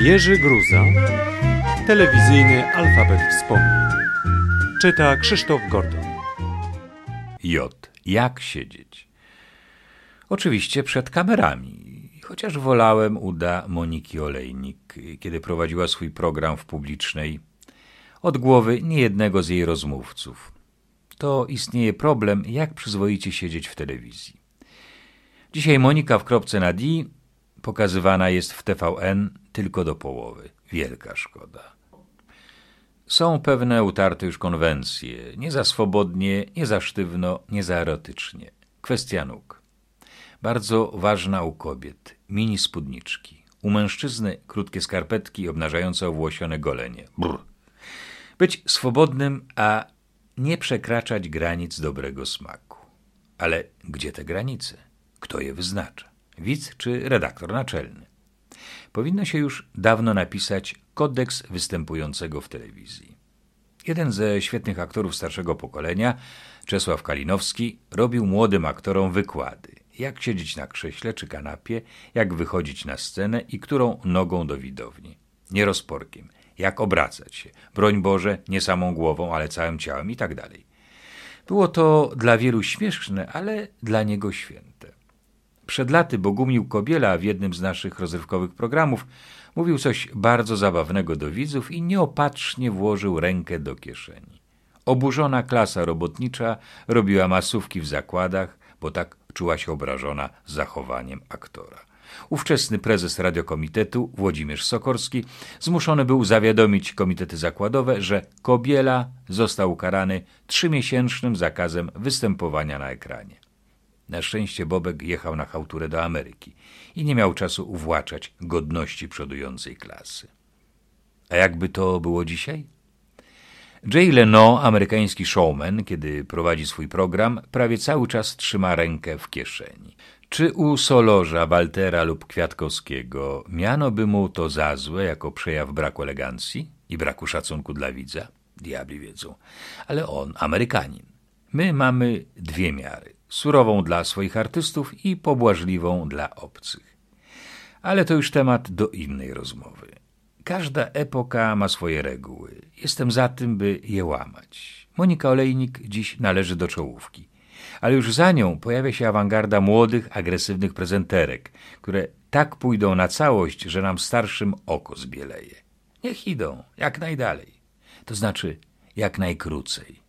Jerzy Gruza, telewizyjny alfabet wspomnień. Czyta Krzysztof Gordon. J. Jak siedzieć? Oczywiście przed kamerami, chociaż wolałem uda Moniki Olejnik, kiedy prowadziła swój program w publicznej, od głowy niejednego z jej rozmówców. To istnieje problem, jak przyzwoicie siedzieć w telewizji. Dzisiaj Monika w kropce na D pokazywana jest w TVN tylko do połowy. Wielka szkoda. Są pewne utarte już konwencje. Nie za swobodnie, nie za sztywno, nie za erotycznie. Kwestia nóg. Bardzo ważna u kobiet. Mini spódniczki. U mężczyzny krótkie skarpetki obnażające owłosione golenie. Brr. Być swobodnym, a nie przekraczać granic dobrego smaku. Ale gdzie te granice? Kto je wyznacza? Widz czy redaktor naczelny? Powinno się już dawno napisać kodeks występującego w telewizji. Jeden ze świetnych aktorów starszego pokolenia, Czesław Kalinowski, robił młodym aktorom wykłady. Jak siedzieć na krześle czy kanapie, jak wychodzić na scenę i którą nogą do widowni. Nie rozporkiem. Jak obracać się. Broń Boże, nie samą głową, ale całym ciałem i tak dalej. Było to dla wielu śmieszne, ale dla niego święte. Przed laty Bogumił Kobiela w jednym z naszych rozrywkowych programów mówił coś bardzo zabawnego do widzów i nieopatrznie włożył rękę do kieszeni. Oburzona klasa robotnicza robiła masówki w zakładach, bo tak czuła się obrażona zachowaniem aktora. Ówczesny prezes radiokomitetu Włodzimierz Sokorski zmuszony był zawiadomić komitety zakładowe, że Kobiela został ukarany trzymiesięcznym zakazem występowania na ekranie. Na szczęście Bobek jechał na chałturę do Ameryki i nie miał czasu uwłaczać godności przodującej klasy. A jakby to było dzisiaj? Jay Leno, amerykański showman, kiedy prowadzi swój program, prawie cały czas trzyma rękę w kieszeni. Czy u Solorza, Waltera lub Kwiatkowskiego miano by mu to za złe jako przejaw braku elegancji i braku szacunku dla widza? Diabli wiedzą. Ale on, Amerykanin. My mamy dwie miary surową dla swoich artystów i pobłażliwą dla obcych. Ale to już temat do innej rozmowy. Każda epoka ma swoje reguły. Jestem za tym, by je łamać. Monika Olejnik dziś należy do czołówki. Ale już za nią pojawia się awangarda młodych, agresywnych prezenterek, które tak pójdą na całość, że nam starszym oko zbieleje. Niech idą, jak najdalej. To znaczy, jak najkrócej.